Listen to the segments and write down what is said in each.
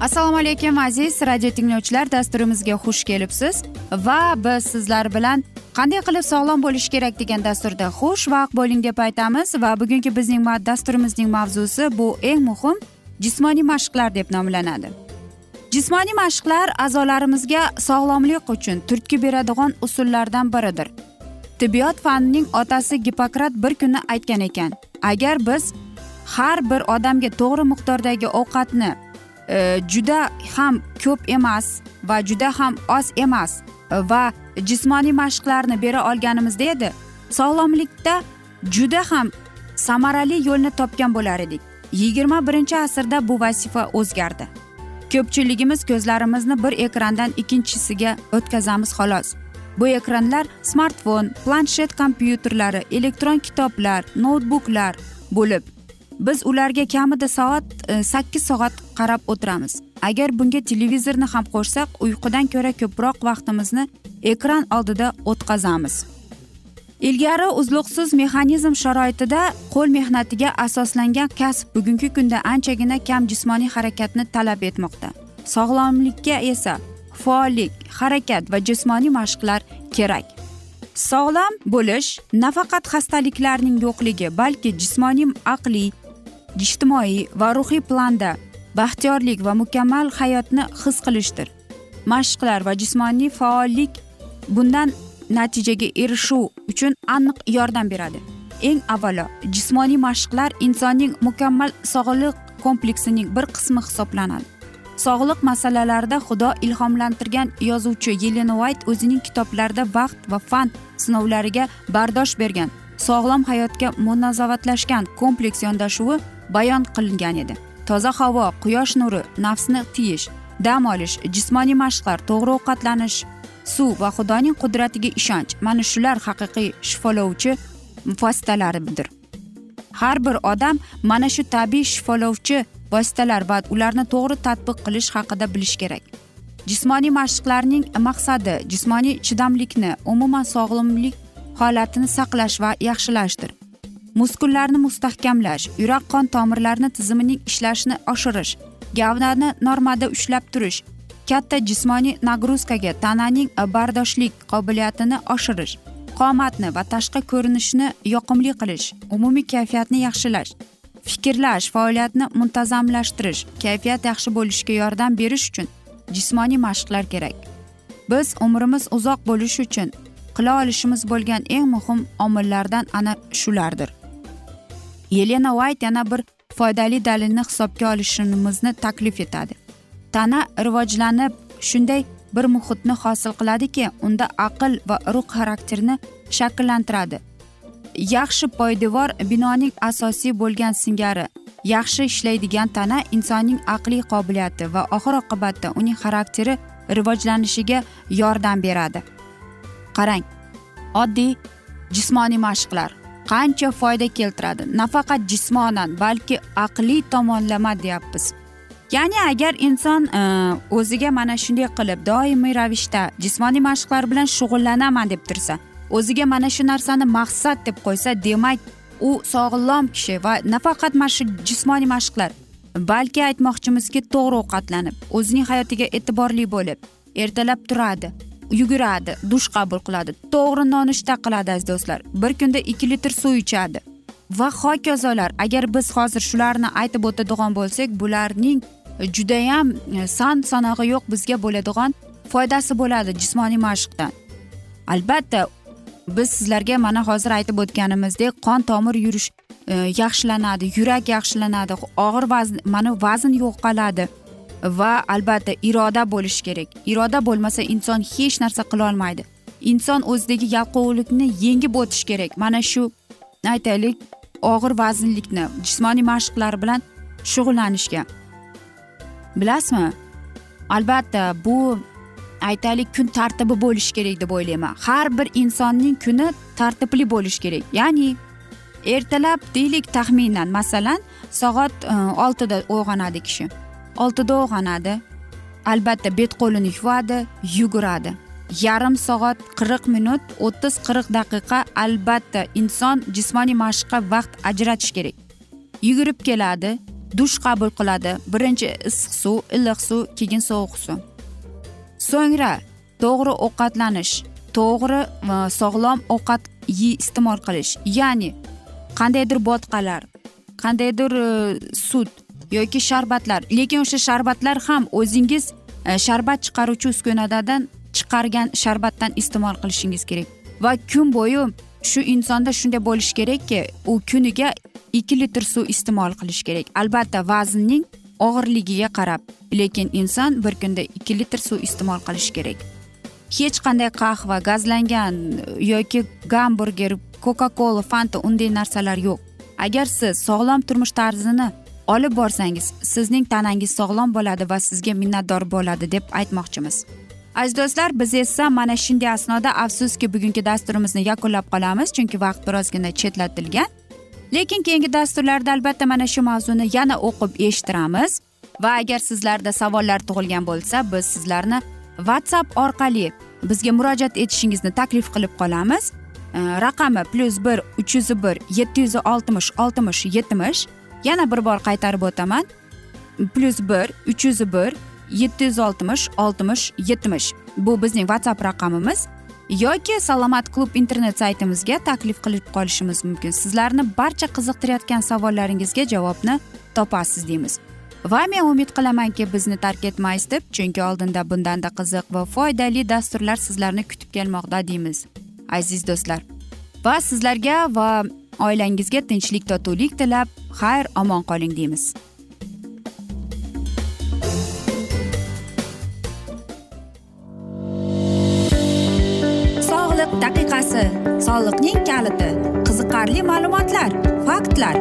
assalomu alaykum aziz radio tinglovchilar dasturimizga xush kelibsiz. Va biz sizlar bilan qanday qilib sog'lom bo'lish kerak degan dasturda xush vaqt bo'ling deb aytamiz. Va bugungi bizning dasturimizning mavzusi bu eng muhim jismoniy mashqlar deb nomlanadi. Jismoniy mashqlar a'zolarimizga sog'lomlik uchun turtki beradigan usullardan biridir. Tibbiyot fanining otasi gippokrat bir kuni aytgan ekan agar biz har bir odamga to'g'ri miqdordagi ovqatni Э, juda ham ko'p emas va juda ham oz emas va jismoniy mashqlarni bera olganimizda edi. Sog'lomlikda juda ham samarali yo'lni topgan bo'lar edik. Yigirma birinchi asrda bu vazifa o'zgardi. Ko'pchiligimiz ko'zlarimizni bir ekrandan ikkinchisiga o'tkazamiz xolos. Bu ekranlar smartfon planshet kompyuterlari elektron kitoblar noutbuklar bo'lib biz ularga kamida soat e, sakkiz soat qarab o'tiramiz. Agar bunga televizorni ham qo'shsak uyqudan ko'ra ko'proq vaqtimizni ekran oldida o'tkazamiz. Ilgari uzluqsiz mexanizm sharoitida qo'l mehnatiga asoslangan kasb bugungi kunda anchagina kam jismoniy harakatni talab etmoqda. Sog'lomlikka esa faollik harakat va jismoniy mashqlar kerak. Sog'lom bo'lish nafaqat xastaliklarning yo'qligi balki jismoniy aqliy ijtimoiy va ruhiy planda baxtiyorlik va mukammal hayotni his qilishdir. Mashqlar va jismoniy faollik bundan natijaga erishuv uchun aniq yordam beradi. Eng avvalo jismoniy mashqlar insonning mukammal sog'liq kompleksining bir qismi hisoblanadi. Sog'liq masalalarida xudo ilhomlantirgan yozuvchi yelena uayt o'zining kitoblarida vaqt va fan sinovlariga bardosh bergan sog'lom hayotga munosabatlashgan kompleks yondashuvi bayon qilingan edi. Toza havo quyosh nuri nafsni tiyish dam olish jismoniy mashqlar to'g'ri ovqatlanish suv va xudoning qudratiga ishonch. Mana shular haqiqiy shifolovchi vositalaridir. Har bir odam mana shu tabiiy shifolovchi vositalar va ularni to'g'ri tatbiq qilish haqida bilish kerak. Jismoniy mashqlarning maqsadi jismoniy chidamlikni umuman sog'lomlik holatini saqlash va yaxshilashdir. Muskullarni mustahkamlash yurak qon tomirlarini tizimining ishlashini oshirish gavdani normada ushlab turish katta jismoniy nagruzkaga tananing bardoshlik qobiliyatini oshirish qomatni va tashqi ko'rinishni yoqimli qilish umumiy kayfiyatni yaxshilash fikrlash faoliyatni muntazamlashtirish kayfiyat yaxshi bo'lishiga yordam berish uchun jismoniy mashqlar kerak. Biz umrimiz uzoq bo'lishi uchun qila olishimiz bo'lgan eng muhim omillardan ana shulardir. Yelena uayt yana bir foydali dalilni hisobga olishimizni taklif etadi. Tana rivojlanib shunday bir muhitni hosil qiladiki unda aql va ruh xarakterini shakllantiradi. Yaxshi poydevor binoning asosiy bo'lgan singari yaxshi ishlaydigan tana insonning aqliy qobiliyati va oxir oqibatda uning xarakteri rivojlanishiga yordam beradi. Qarang oddiy jismoniy mashqlar. Qancha foyda keltiradi? Nafaqat jismonan balki aqliy tomonlama deyapmiz. Ya'ni agar inson e, o'ziga mana shunday qilib doimiy ravishda jismoniy mashqlar bilan shug'ullanaman deb tursa o'ziga mana shu narsani maqsad deb qo'ysa demak u sog'lom kishi va nafaqat mana shu jismoniy mashqlar balki aytmoqchimizki to'g'ri ovqatlanib o'zining hayotiga e'tiborli bo'lib ertalab turadi. Yuguradi dush qabul qiladi. To'g'ri nonushta qiladi aziz do'stlar. Bir kunda ikki litr suv ichadi. Va hokazolar agar biz hozir shularni aytib o'tadigan bo'lsak bularning judayam e, san sanog'i yo'q bizga bo'ladigan foydasi bo'ladi jismoniy mashqdan albatta biz sizlarga mana hozir aytib o'tganimizdek qon tomir yurish e, yaxshilanadi yurak yaxshilanadi og'ir vazn mana vazn yo'qoladi va albatta iroda bo'lishi kerak. Iroda bo'lmasa inson hech narsa qilolmaydi inson o'zidagi yalqovlikni yengib o'tish kerak. Mana shu aytaylik og'ir vaznlikni jismoniy mashqlar bilan shug'ullanishga. Bilasizmi? Albatta bu aytaylik kun tartibi bo'lishi kerak deb o'ylayman. Har bir insonning kuni tartibli bo'lishi kerak. Ya'ni ertalab deylik taxminan masalan soat e, oltida uyg'onadi kishi. Oltida uyg'onadi albatta bet qo'lini yuvadi yuguradi. Yarim soat qirq minut o'ttiz qirq daqiqa albatta inson jismoniy mashqqa vaqt ajratish kerak. Yugurib keladi dush qabul qiladi. Birinchi issiq suv iliq suv keyin sovuq suv. So'ngra to'g'ri ovqatlanish to'g'ri e, sog'lom ovqat iste'mol qilish ya'ni qandaydir botqalar qandaydir e, sut yoki sharbatlar. Lekin o'sha sharbatlar ham o'zingiz e, sharbat chiqaruvchi uskunadan chiqargan sharbatdan iste'mol qilishingiz kerak. Va kun bo'yi shu insonda shunday bo'lishi kerakki u kuniga ikki litr suv iste'mol qilish kerak. Albatta vaznning og'irligiga qarab lekin inson bir kunda ikki litr suv iste'mol qilishi kerak. Hech qanday qahva gazlangan e, yoki gamburger coca cola fanta unday narsalar yo'q. Agar siz sog'lom turmush tarzini olib borsangiz sizning tanangiz sog'lom bo'ladi va sizga minnatdor bo'ladi deb aytmoqchimiz. Aziz do'stlar biz esa mana shunday asnoda afsuski bugungi dasturimizni yakunlab qolamiz chunki vaqt birozgina chetlatilgan. Lekin keyingi dasturlarda albatta mana shu mavzuni yana o'qib eshittiramiz va agar sizlarda savollar tug'ilgan bo'lsa biz sizlarni whatsapp orqali bizga murojaat etishingizni taklif qilib qolamiz. Raqami plyus bir uch yuz bir yetti yuz oltmish oltmish yetmish yana bir bor qaytarib o'taman. Plyus bir uch yuz bir yetti yuz oltmish oltmish yetmish. Bu bizning whatsapp raqamimiz. Yoki salomat klub internet saytimizga taklif qilib qolishimiz mumkin. Sizlarni barcha qiziqtirayotgan savollaringizga javobni topasiz deymiz. Va men umid qilamanki bizni tark etmaysiz deb chunki oldinda bundanda qiziq va foydali dasturlar sizlarni kutib kelmoqda deymiz. Aziz do'stlar va sizlarga va oilangizga tinchlik totuvlik tilab xayr omon qoling deymiz. Sog'liq daqiqasi soliqning kaliti qiziqarli ma'lumotlar faktlar.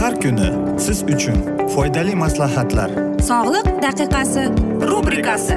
Har kuni siz uchun foydali maslahatlar. Sog'liq daqiqasi rubrikasi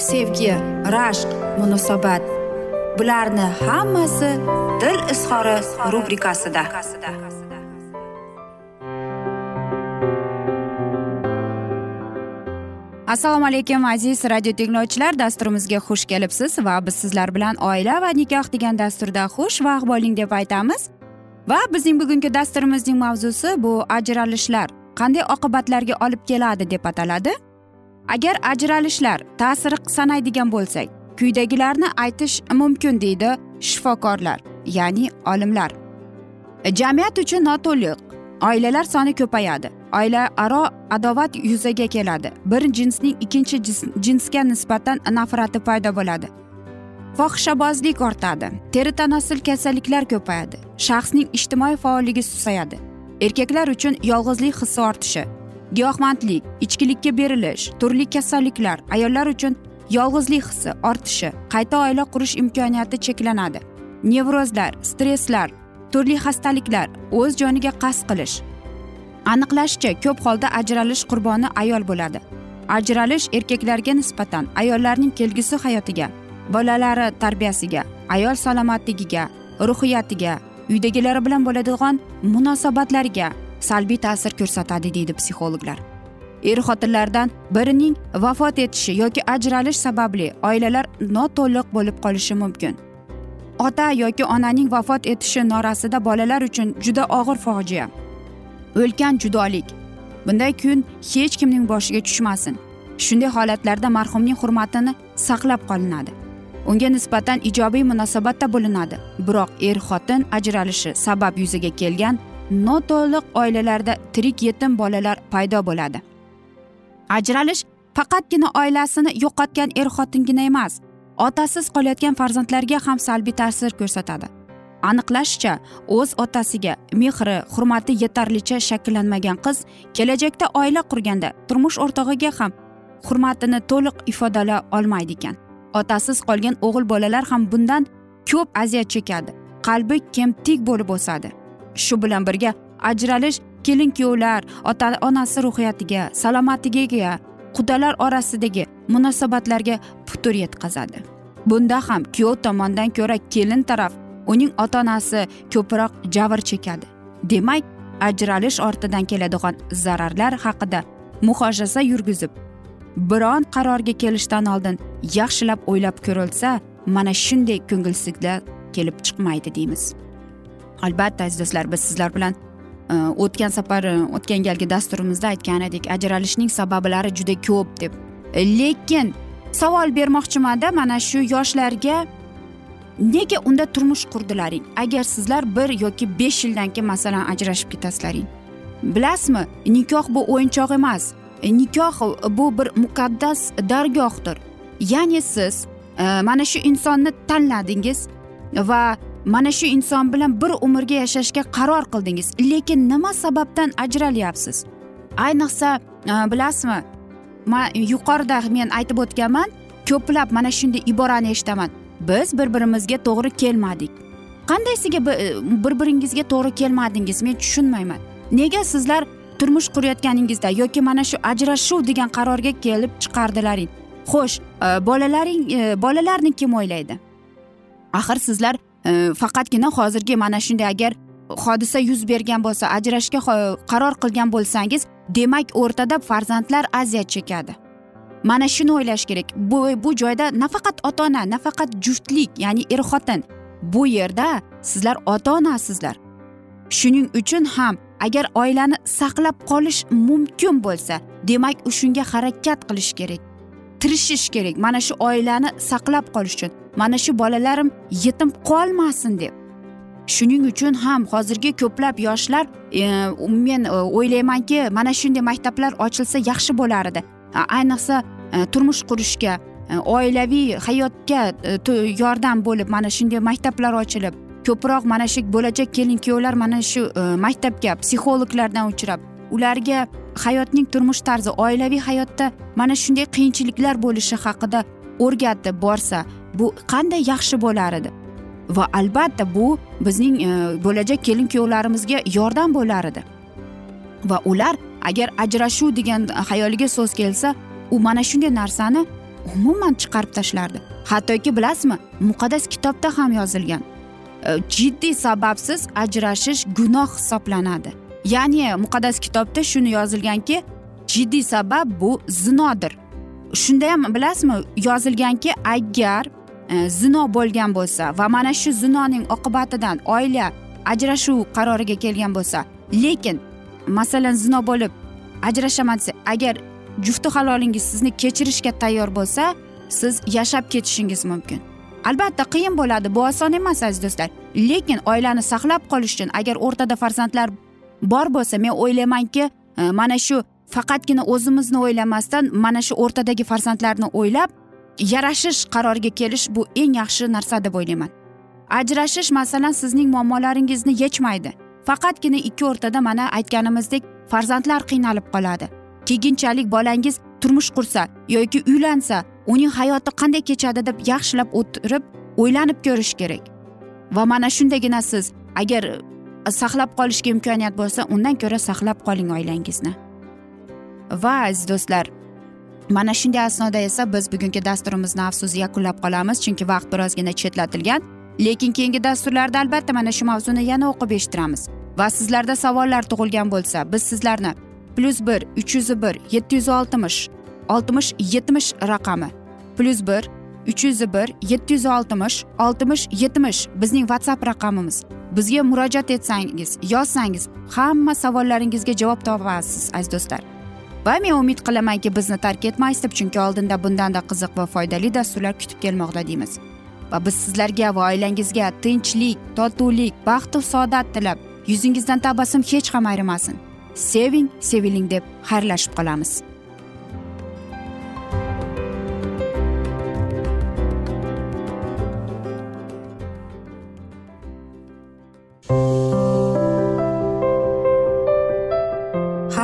sevgi rashq munosabat. Bularni hammasi dil izhori rubrikasida. Assalomu alaykum aziz radio tinglovchilar. Dasturimizga xush kelibsiz va biz sizlar bilan oila va nikoh degan dasturda xushvaqt bo'ling deb aytamiz. Va bizning bugungi dasturimizning mavzusi bu ajralishlar. Qanday oqibatlarga olib keladi deb ataladi? Agar ajralishlar ta'siri sanaydigan bo'lsak quyidagilarni aytish mumkin deydi shifokorlar ya'ni olimlar. Jamiyat uchun noto'liq oilalar soni ko'payadi. Oila aro adovat yuzaga keladi. Bir jinsning ikkinchi jinsga nisbatan nafrati paydo bo'ladi. Fohishabozlik ortadi. Teri tanosil kasalliklar ko'payadi. Shaxsning ijtimoiy faolligi susayadi. Erkaklar uchun yolg'izlik hissi ortishi giyohvandlik ichkilikka berilish turli kasalliklar ayollar uchun yolg'izlik hissi ortishi qayta oila qurish imkoniyati cheklanadi. Nevrozlar stresslar turli xastaliklar o'z joniga qasd qilish. Aniqlashicha ko'p holda ajralish qurboni ayol bo'ladi. Ajralish erkaklarga nisbatan ayollarning kelgusi hayotiga bolalari tarbiyasiga ayol salomatligiga ruhiyatiga uydagilari bilan bo'ladigan munosabatlariga salbiy ta'sir ko'rsatadi deydi psixologlar. Er xotinlardan birining vafot etishi yoki ajralish sababli oilalar noto'liq bo'lib qolishi mumkin. Ota yoki onaning vafot etishi norasida bolalar uchun juda og'ir fojia. O'lkan judolik. Bunday kun hech kimning boshiga tushmasin. Shunday holatlarda marhumning hurmatini saqlab qolinadi. Unga nisbatan ijobiy munosabatda bo'linadi. Biroq er xotin ajralishi sabab yuzaga kelgan noto'liq oilalarda tirik yetim bolalar paydo bo'ladi. Ajralish faqatgina oilasini yo'qotgan er xotingina emas otasiz qolayotgan farzandlarga ham salbiy ta'sir ko'rsatadi. Aniqlashicha o'z otasiga mehri hurmati yetarlicha shakllanmagan qiz kelajakda oila qurganda turmush o'rtog'iga ham hurmatini to'liq ifodala olmaydi ekan. Otasiz qolgan o'g'il bolalar ham bundan ko'p aziyat chekadi qalbi kemtik bo'lib o'sadi. Shu bilan birga ajralish kelin kuyovlar ota onasi ruhiyatiga salomatligiga qudalar orasidagi munosabatlarga putur yetkazadi. Bunda ham kuyov tomondan ko'ra kelin taraf uning ota onasi ko'proq javr chekadi. Demak ajralish ortidan keladigan zararlar haqida muhojaza yurgizib biron qarorga kelishdan oldin yaxshilab o'ylab ko'rilsa mana shunday ko'ngilsizliklar kelib chiqmaydi deymiz. Albatta aziz do'stlar biz sizlar bilan e, o'tgan safar e, o'tgan galgi dasturimizda aytgan edik ajralishning sabablari juda ko'p deb. E, lekin savol bermoqchimanda mana shu yoshlarga nega unda turmush qurdilaring? Agar sizlar bir yoki besh yildan keyin masalan ajrashib ketasizlaring. Bilasizmi nikoh bu o'yinchoq emas. Nikoh bu bir muqaddas dargohdir. Ya'ni siz mana shu insonni tanladingiz va mana shu inson bilan bir umrga yashashga qaror qildingiz lekin nima sababdan ajralyapsiz? Ayniqsa e, bilasizmi man yuqorida men aytib o'tganman ko'plab mana shunday iborani eshitaman. Biz bir birimizga to'g'ri kelmadik. Qandaysiga bir e, biringizga to'g'ri kelmadingiz men tushunmayman. Nega sizlar turmush qurayotganingizda yoki mana shu ajrashuv degan qarorga kelib chiqardilaring? Xo'sh e, bolalaring bolalarni kim o'ylaydi? Axir sizlar Э, faqatgina hozirgi mana shunday agar hodisa yuz bergan bo'lsa ajrashishga qaror qilgan bo'lsangiz demak o'rtada farzandlar aziyat chekadi. Mana shuni o'ylash kerak. Bu bu joyda nafaqat ota ona nafaqat juftlik ya'ni er xotin bu yerda sizlar ota onasizlar shuning uchun ham agar oilani saqlab qolish mumkin bo'lsa demak u shunga harakat qilish kerak. Tirishish kerak. Mana shu oilani saqlab qolish uchun. Mana shu bolalarim yetim qolmasin deb. Shuning uchun ham hozirgi ko'plab yoshlar e, men e, o'ylaymanki mana shunday maktablar ochilsa yaxshi bo'lar edi. Ayniqsa e, turmush qurishga e, oilaviy hayotga e, yordam bo'lib mana shunday maktablar ochilib ko'proq mana shu bo'lajak kelin kuyovlar mana shu maktabga psixologlardan uchrab ularga hayotning turmush tarzi oilaviy hayotda mana shunday qiyinchiliklar bo'lishi haqida o'rgatib borsa bu qanday yaxshi bo'lar edi? Va albatta bu bizning e, bo'lajak kelin kuyovlarimizga yordam bo'lar edi. Va ular agar ajrashuv degan xayoliga so'z kelsa u mana shunday narsani umuman chiqarib tashlardi. Hattoki bilasizmi muqaddas kitobda ham yozilgan e, jiddiy sababsiz ajrashish gunoh hisoblanadi. Ya'ni muqaddas kitobda shuni yozilganki jiddiy sabab bu zinodir. Shunda ham bilasizmi yozilganki agar E, zino bo'lgan bo'lsa va mana shu zinoning oqibatidan oila ajrashuv qaroriga kelgan bo'lsa lekin masalan zino bo'lib ajrashaman desa agar jufti halolingiz sizni kechirishga tayyor bo'lsa siz yashab ketishingiz mumkin. Albatta qiyin bo'ladi bu oson emas aziz do'stlar. Lekin oilani saqlab qolish uchun agar o'rtada farzandlar bor bo'lsa men o'ylaymanki e, mana shu faqatgina o'zimizni o'ylamasdan mana shu o'rtadagi farzandlarni o'ylab yarashish qaroriga kelish bu eng yaxshi narsa deb o'ylayman. Ajrashish masalan sizning muammolaringizni yechmaydi. Faqatgina ikki o'rtada mana aytganimizdek farzandlar qiynalib qoladi. Keyinchalik bolangiz turmush qursa yoki uylansa uning hayoti qanday kechadi deb yaxshilab o'tirib o'ylanib ko'rish kerak. Va mana shundagina siz agar saqlab qolishga imkoniyat bo'lsa undan ko'ra saqlab qoling oilangizni. Va aziz do'stlar mana shunday asnoda esa biz bugungi dasturimizni afsus yakunlab qolamiz chunki vaqt birozgina chetlatilgan. Lekin keyingi dasturlarda albatta mana shu mavzuni yana o'qib eshittiramiz. Va sizlarda savollar tug'ilgan bo'lsa biz sizlarni plyus bir uch yuz bir yetti yuz oltmish oltmish yetmish raqami plyus bir uch yuz bir yetti yuz oltmish oltmish yetmish bizning whatsapp raqamimiz. Bizga murojaat etsangiz yozsangiz hamma savollaringizga javob topasiz aziz do'stlar. Va men umid qilamanki bizni tark etmaysiz deb chunki oldinda bundanda qiziq va foydali dasturlar kutib kelmoqda deymiz. Va biz sizlarga va oilangizga tinchlik totuvlik baxtu saodat tilab yuzingizdan tabassum hech ham ayrimasin. Seving seviling deb xayrlashib qolamiz.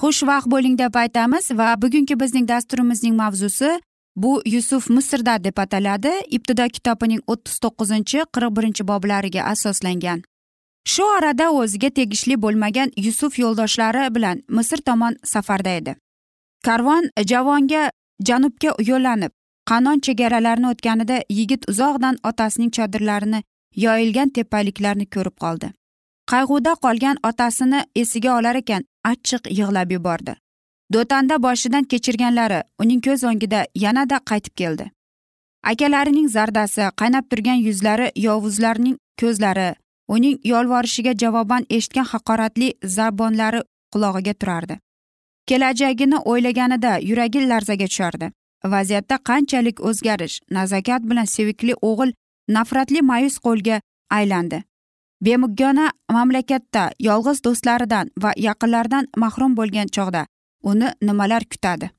xushvaqt bo'ling deb aytamiz va bugungi bizning dasturimizning mavzusi bu yusuf misrda deb ataladi. Ibtido kitobining o'ttiz to'qqizinchi qirq birinchi boblariga asoslangan. Shu orada o'ziga tegishli bo'lmagan yusuf yo'ldoshlari bilan misr tomon safarda edi. Karvon javonga janubga yo'llanib qanon chegaralarini o'tganida yigit uzoqdan otasining chodirlarini yoyilgan tepaliklarni ko'rib qoldi. Qayg'uda qolgan otasini esiga olar ekan achchiq yig'lab yubordi. Do'tanda boshidan kechirganlari uning ko'z o'ngida yanada qaytib keldi. Akalarining zardasi qaynab turgan yuzlari yovuzlarning ko'zlari uning yolvorishiga javoban eshitgan haqoratli zabonlari qulog'iga turardi. Kelajagini o'ylaganida yuragi larzaga tushardi. Vaziyatda qanchalik o'zgarish nazokat bilan sevikli o'g'il nafratli ma'yus qo'lga aylandi. Bemugona mamlakatda yolg'iz do'stlaridan va yaqinlaridan mahrum bo'lgan chog'da uni nimalar kutadi?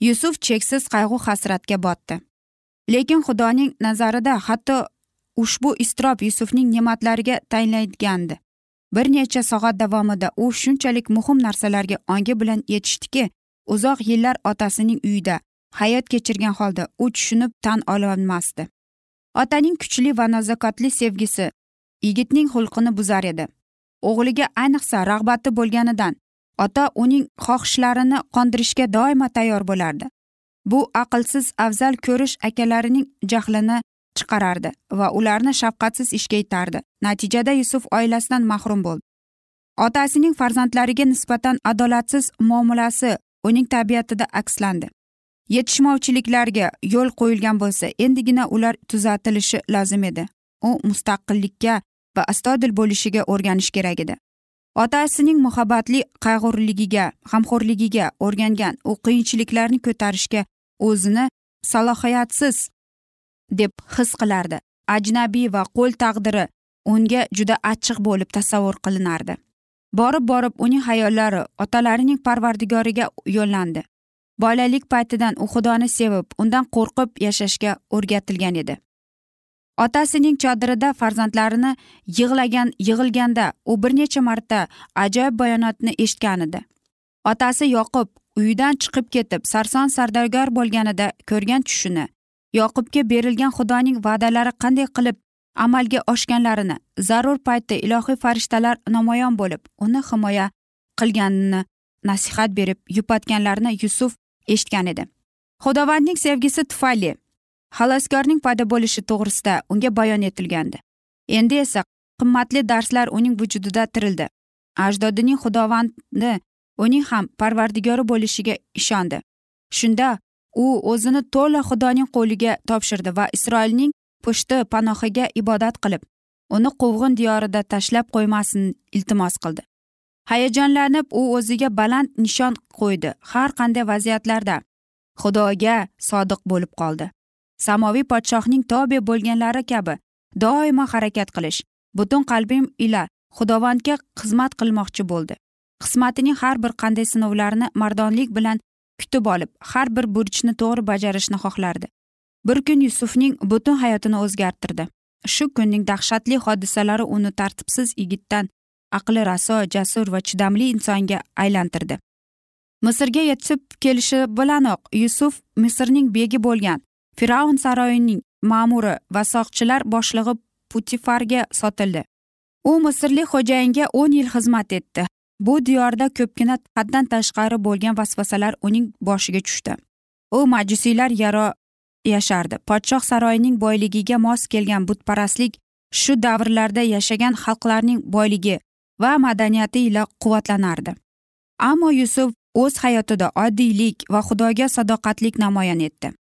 Yusuf cheksiz qayg'u hasratga botdi. Lekin xudoning nazarida hatto ushbu iztirob yusufning ne'matlariga tayinlaydigandi bir necha soat davomida u shunchalik muhim narsalarga ongi bilan yetishdiki uzoq yillar otasining uyida hayot kechirgan holda u tushunib tan ololmasdi otaning kuchli va nazokatli sevgisi yigitning xulqini buzar edi. O'g'liga ayniqsa rag'bati bo'lganidan ota uning xohishlarini qondirishga doimo tayyor bo'lardi. Bu aqlsiz afzal ko'rish akalarining jahlini chiqarardi va ularni shafqatsiz ishga itardi. Natijada yusuf oilasidan mahrum bo'ldi. Otasining farzandlariga nisbatan adolatsiz muomalasi uning tabiatida akslandi yetishmovchiliklarga yo'l qo'yilgan bo'lsa endigina ular tuzatilishi lozim edi. U mustaqillikka va astoydil bo'lishiga o'rganish kerak edi. Otasining muhabbatli qayg'urligiga g'amxo'rligiga o'rgangan u qiyinchiliklarni ko'tarishga o'zini salohiyatsiz deb his qilardi. Ajnabiy va qo'l taqdiri unga juda achchiq bo'lib tasavvur qilinardi. Borib borib uning hayollari otalarining parvardigoriga yo'llandi. Bolalik paytidan u xudoni sevib undan qo'rqib yashashga o'rgatilgan edi. Otasining chodirida farzandlarini yig'lagan yig'ilganda u bir necha marta ajoyib bayonotni eshitgan edi. Otasi yoqub uyidan chiqib ketib sarson sardargor bo'lganida ko'rgan tushini yoqubga berilgan xudoning va'dalari qanday qilib amalga oshganlarini zarur paytda ilohiy farishtalar namoyon bo'lib uni himoya qilganini nasihat berib yupatganlarini yusuf eshitgan edi. Xudovandning sevgisi tufayli xaloskorning paydo bo'lishi to'g'risida unga bayon etilgandi. Endi esa qimmatli darslar uning vujudida tirildi. Ajdodining xudovandi uning ham parvardigori bo'lishiga ishondi. Shunda u o'zini to'la xudoning qo'liga topshirdi va isroilning pushti panohiga ibodat qilib uni quvg'in diyorida tashlab qo'ymasin iltimos qildi. Hayajonlanib u o'ziga baland nishon qo'ydi har qanday vaziyatlarda xudoga sodiq bo'lib qoldi. Samoviy podshohning tobe bo'lganlari kabi doimo harakat qilish butun qalbim ila xudovandga xizmat qilmoqchi bo'ldi. Qismatining har bir qanday sinovlarini mardonlik bilan kutib olib har bir burchni to'g'ri bajarishni xohlardi. Bir kun yusufning butun hayotini o'zgartirdi. Shu kunning dahshatli hodisalari uni tartibsiz yigitdan aqli raso jasur va chidamli insonga aylantirdi. Misrga yetib kelishi bilanoq yusuf misrning begi bo'lgan fir'avn saroyining ma'muri va soqchilar boshlig'i putifarga sotildi. U misrlik xo'jayinga o'n yil xizmat etdi. Bu diyorda ko'pgina haddan tashqari bo'lgan vasvasalar uning boshiga tushdi. U majusiylar yaro yashardi. Podshoh saroyining boyligiga mos kelgan butparastlik shu davrlarda yashagan xalqlarning boyligi va madaniyati ila quvvatlanardi. Ammo yusuf o'z hayotida oddiylik va xudoga sadoqatlik namoyon etdi.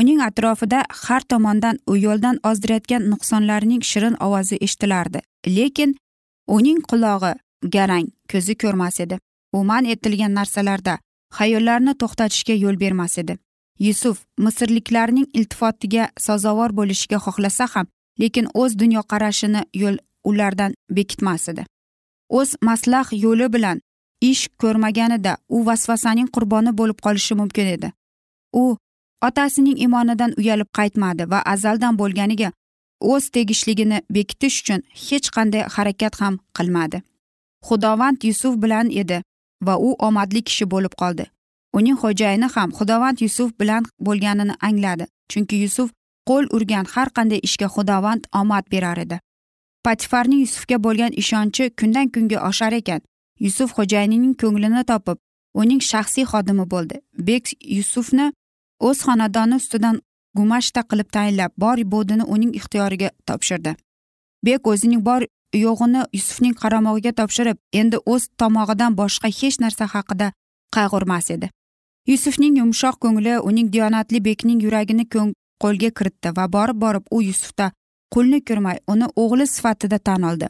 Uning atrofida har tomondan u yo'ldan ozdirayotgan nuqsonlarning shirin ovozi eshitilardi. Lekin uning qulog'i garang ko'zi ko'rmas edi. U man etilgan narsalarda xayollarni to'xtatishga yo'l bermas edi. Yusuf misrliklarning iltifotiga sazovor bo'lishga xohlasa ham lekin o'z dunyoqarashini yo'l ulardan bekitmas edi. O'z maslah yo'li bilan ish ko'rmaganida u vasvasaning qurboni bo'lib qolishi mumkin edi. U otasining imonidan uyalib qaytmadi va azaldan bo'lganiga o'z tegishligini bekitish uchun hech qanday harakat ham qilmadi. Xudovand yusuf bilan edi va u omadli kishi bo'lib qoldi. Uning xo'jayini ham xudovand yusuf bilan bo'lganini angladi chunki yusuf qo'l urgan har qanday ishga xudovand omad berar edi. Patifarning yusufga bo'lgan ishonchi kundan kunga oshar ekan. Yusuf xo'jayinining ko'nglini topib uning shaxsiy xodimi bo'ldi. Bek yusufni o'z xonadoni ustidan gumashta qilib tayinlab bor bodini uning ixtiyoriga topshirdi. Bek o'zining bor yo'g'ini yusufning qaramog'iga topshirib endi o'z tomog'idan boshqa hech narsa haqida qayg'urmas edi. Yusufning yumshoq ko'ngli uning diyonatli bekning yuragini qo'lga kiritdi va borib borib u yusufda qulni ko'rmay uni o'g'li sifatida tan oldi.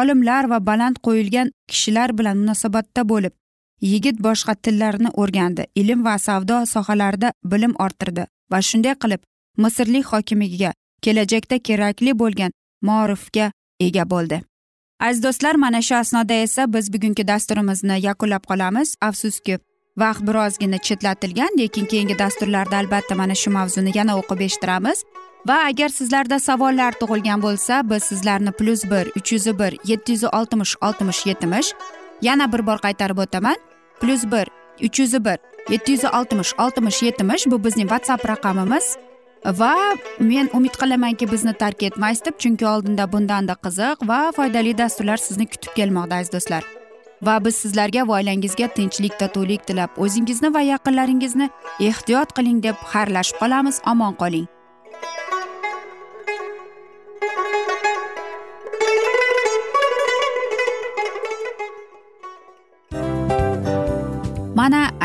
Olimlar va baland qo'yilgan kishilar bilan munosabatda bo'lib yigit boshqa tillarni o'rgandi ilm va savdo sohalarida bilim orttirdi va shunday qilib misrlik hokimiga kelajakda kerakli bo'lgan morifga ega bo'ldi. Aziz do'stlar mana shu asnoda esa biz bugungi dasturimizni yakunlab qolamiz. Afsuski vaqt birozgina chetlatilgan lekin keyingi dasturlarda albatta mana shu mavzuni yana o'qib eshittiramiz. Va agar sizlarda savollar tug'ilgan bo'lsa biz sizlarni plyus bir uch yuz bir yetti yuz oltmish oltmish yetmish yana bir bor qaytarib o'taman. Plyus bir uch yuz bir yetti yuz oltmish oltmish yetmish bu bizning whatsapp raqamimiz va men umid qilamanki bizni tark etmaysiz deb chunki oldinda bundanda qiziq va foydali dasturlar sizni kutib kelmoqda aziz do'stlar va biz sizlarga va oilangizga tinchlik totuvlik tilab o'zingizni va yaqinlaringizni ehtiyot qiling deb xayrlashib qolamiz omon qoling